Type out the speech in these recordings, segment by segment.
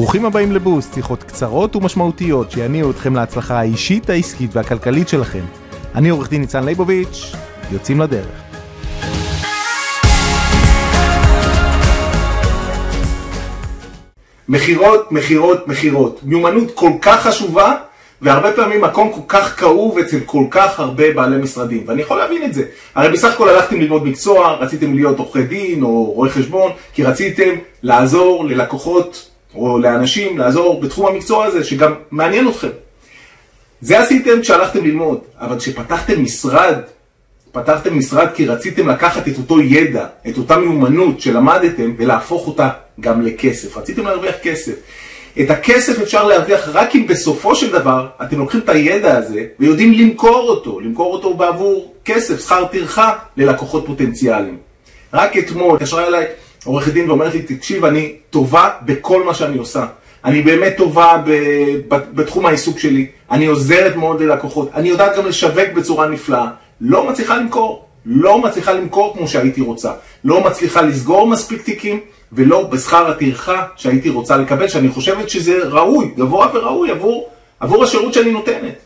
ברוכים הבאים לבוסט, שיחות קצרות ומשמעותיות שיניעו אתכם להצלחה האישית, העסקית והכלכלית שלכם. אני עורך דין ניצן ליבוביץ', יוצאים לדרך. מכירות, מכירות, מכירות. מיומנות כל כך חשובה, והרבה פעמים מקום כל כך כאוב אצל כל כך הרבה בעלי משרדים. ואני יכול להבין את זה. הרי בסך הכל הלכתם ללמוד מקצוע, רציתם להיות עורכי דין או רואי חשבון, כי רציתם לעזור ללקוחות או לאנשים, לעזור בתחום המקצוע הזה, שגם מעניין אתכם. זה עשיתם כשהלכתם ללמוד, אבל כשפתחתם משרד, פתחתם משרד כי רציתם לקחת את אותו ידע, את אותה מיומנות שלמדתם ולהפוך אותה גם לכסף. רציתם להרוויח כסף. את הכסף אפשר להרוויח רק אם בסופו של דבר אתם לוקחים את הידע הזה ויודעים למכור אותו, למכור אותו בעבור כסף, שכר טרחה ללקוחות פוטנציאליים. רק אתמול התקשרה אליי עורכת דין ואומרת לי, תקשיב, אני טובה בכל מה שאני עושה. אני באמת טובה בתחום העיסוק שלי, אני עוזרת מאוד ללקוחות, אני יודעת גם לשווק בצורה נפלאה, לא מצליחה למכור, לא מצליחה למכור כמו שהייתי רוצה, לא מצליחה לסגור מספיק תיקים ולא בשכר הטרחה שהייתי רוצה לקבל, שאני חושבת שזה ראוי, גבוה וראוי עבור, עבור השירות שאני נותנת.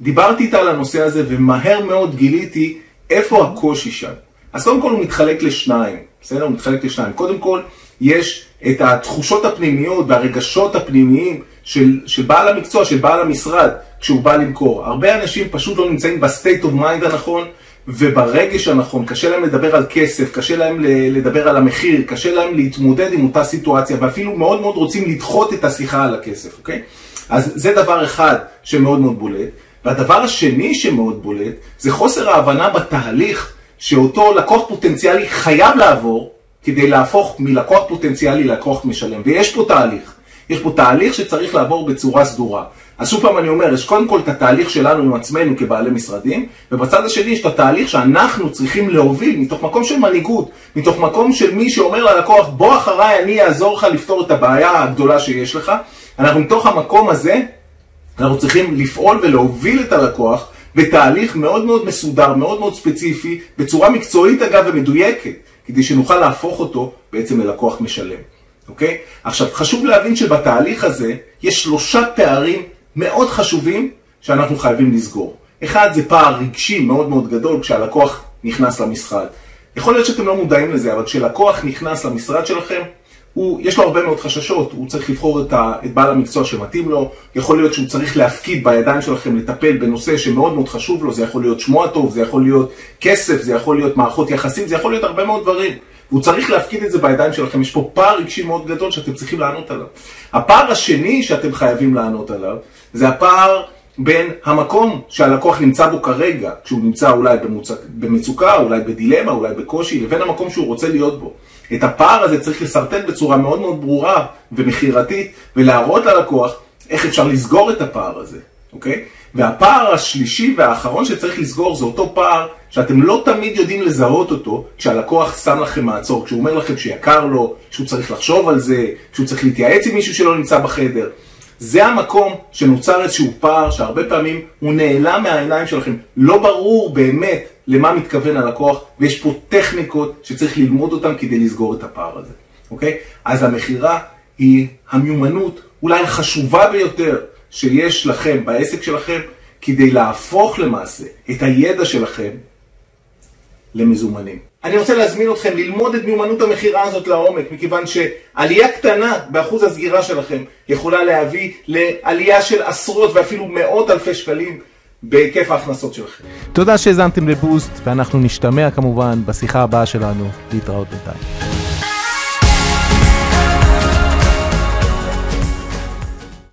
דיברתי איתה על הנושא הזה ומהר מאוד גיליתי איפה הקושי שם. אז קודם כל הוא מתחלק לשניים, בסדר? הוא מתחלק לשניים. קודם כל, יש את התחושות הפנימיות והרגשות הפנימיים של, של בעל המקצוע, של בעל המשרד, כשהוא בא למכור. הרבה אנשים פשוט לא נמצאים ב state of mind הנכון וברגש הנכון, קשה להם לדבר על כסף, קשה להם לדבר על המחיר, קשה להם להתמודד עם אותה סיטואציה, ואפילו מאוד מאוד רוצים לדחות את השיחה על הכסף, אוקיי? אז זה דבר אחד שמאוד מאוד בולט. והדבר השני שמאוד בולט, זה חוסר ההבנה בתהליך שאותו לקוח פוטנציאלי חייב לעבור כדי להפוך מלקוח פוטנציאלי ללקוח משלם. ויש פה תהליך. יש פה תהליך שצריך לעבור בצורה סדורה. אז שוב פעם אני אומר, יש קודם כל את התהליך שלנו עם עצמנו כבעלי משרדים, ובצד השני יש את התהליך שאנחנו צריכים להוביל מתוך מקום של מנהיגות, מתוך מקום של מי שאומר ללקוח, בוא אחריי, אני אעזור לך לפתור את הבעיה הגדולה שיש לך. אנחנו מתוך המקום הזה, אנחנו צריכים לפעול ולהוביל את הלקוח בתהליך מאוד מאוד מסודר, מאוד מאוד ספציפי, בצורה מקצועית אגב ומדויקת, כדי שנוכל להפוך אותו בעצם ללקוח משלם. אוקיי? עכשיו, חשוב להבין שבתהליך הזה יש שלושה פערים מאוד חשובים שאנחנו חייבים לסגור. אחד זה פער רגשי מאוד מאוד גדול כשהלקוח נכנס למשרד. יכול להיות שאתם לא מודעים לזה, אבל כשלקוח נכנס למשרד שלכם, הוא, יש לו הרבה מאוד חששות, הוא צריך לבחור את, ה, את בעל המקצוע שמתאים לו, יכול להיות שהוא צריך להפקיד בידיים שלכם לטפל בנושא שמאוד מאוד חשוב לו, זה יכול להיות שמו הטוב, זה יכול להיות כסף, זה יכול להיות מערכות יחסים, זה יכול להיות הרבה מאוד דברים. והוא צריך להפקיד את זה בידיים שלכם, יש פה פער רגשי מאוד גדול שאתם צריכים לענות עליו. הפער השני שאתם חייבים לענות עליו, זה הפער בין המקום שהלקוח נמצא בו כרגע, כשהוא נמצא אולי במצוקה, אולי בדילמה, אולי בקושי, לבין המקום שהוא רוצה להיות בו. את הפער הזה צריך לשרטט בצורה מאוד מאוד ברורה ומכירתית, ולהראות ללקוח איך אפשר לסגור את הפער הזה, אוקיי? והפער השלישי והאחרון שצריך לסגור זה אותו פער שאתם לא תמיד יודעים לזהות אותו כשהלקוח שם לכם מעצור, כשהוא אומר לכם שיקר לו, שהוא צריך לחשוב על זה, שהוא צריך להתייעץ עם מישהו שלא נמצא בחדר. זה המקום שנוצר איזשהו פער שהרבה פעמים הוא נעלם מהעיניים שלכם. לא ברור באמת למה מתכוון הלקוח, ויש פה טכניקות שצריך ללמוד אותן כדי לסגור את הפער הזה, אוקיי? אז המכירה היא המיומנות אולי החשובה ביותר שיש לכם בעסק שלכם, כדי להפוך למעשה את הידע שלכם למזומנים. אני רוצה להזמין אתכם ללמוד את מיומנות המכירה הזאת לעומק, מכיוון שעלייה קטנה באחוז הסגירה שלכם יכולה להביא לעלייה של עשרות ואפילו מאות אלפי שקלים בהיקף ההכנסות שלכם. תודה שהאזנתם לבוסט, ואנחנו נשתמע כמובן בשיחה הבאה שלנו. להתראות בינתיים.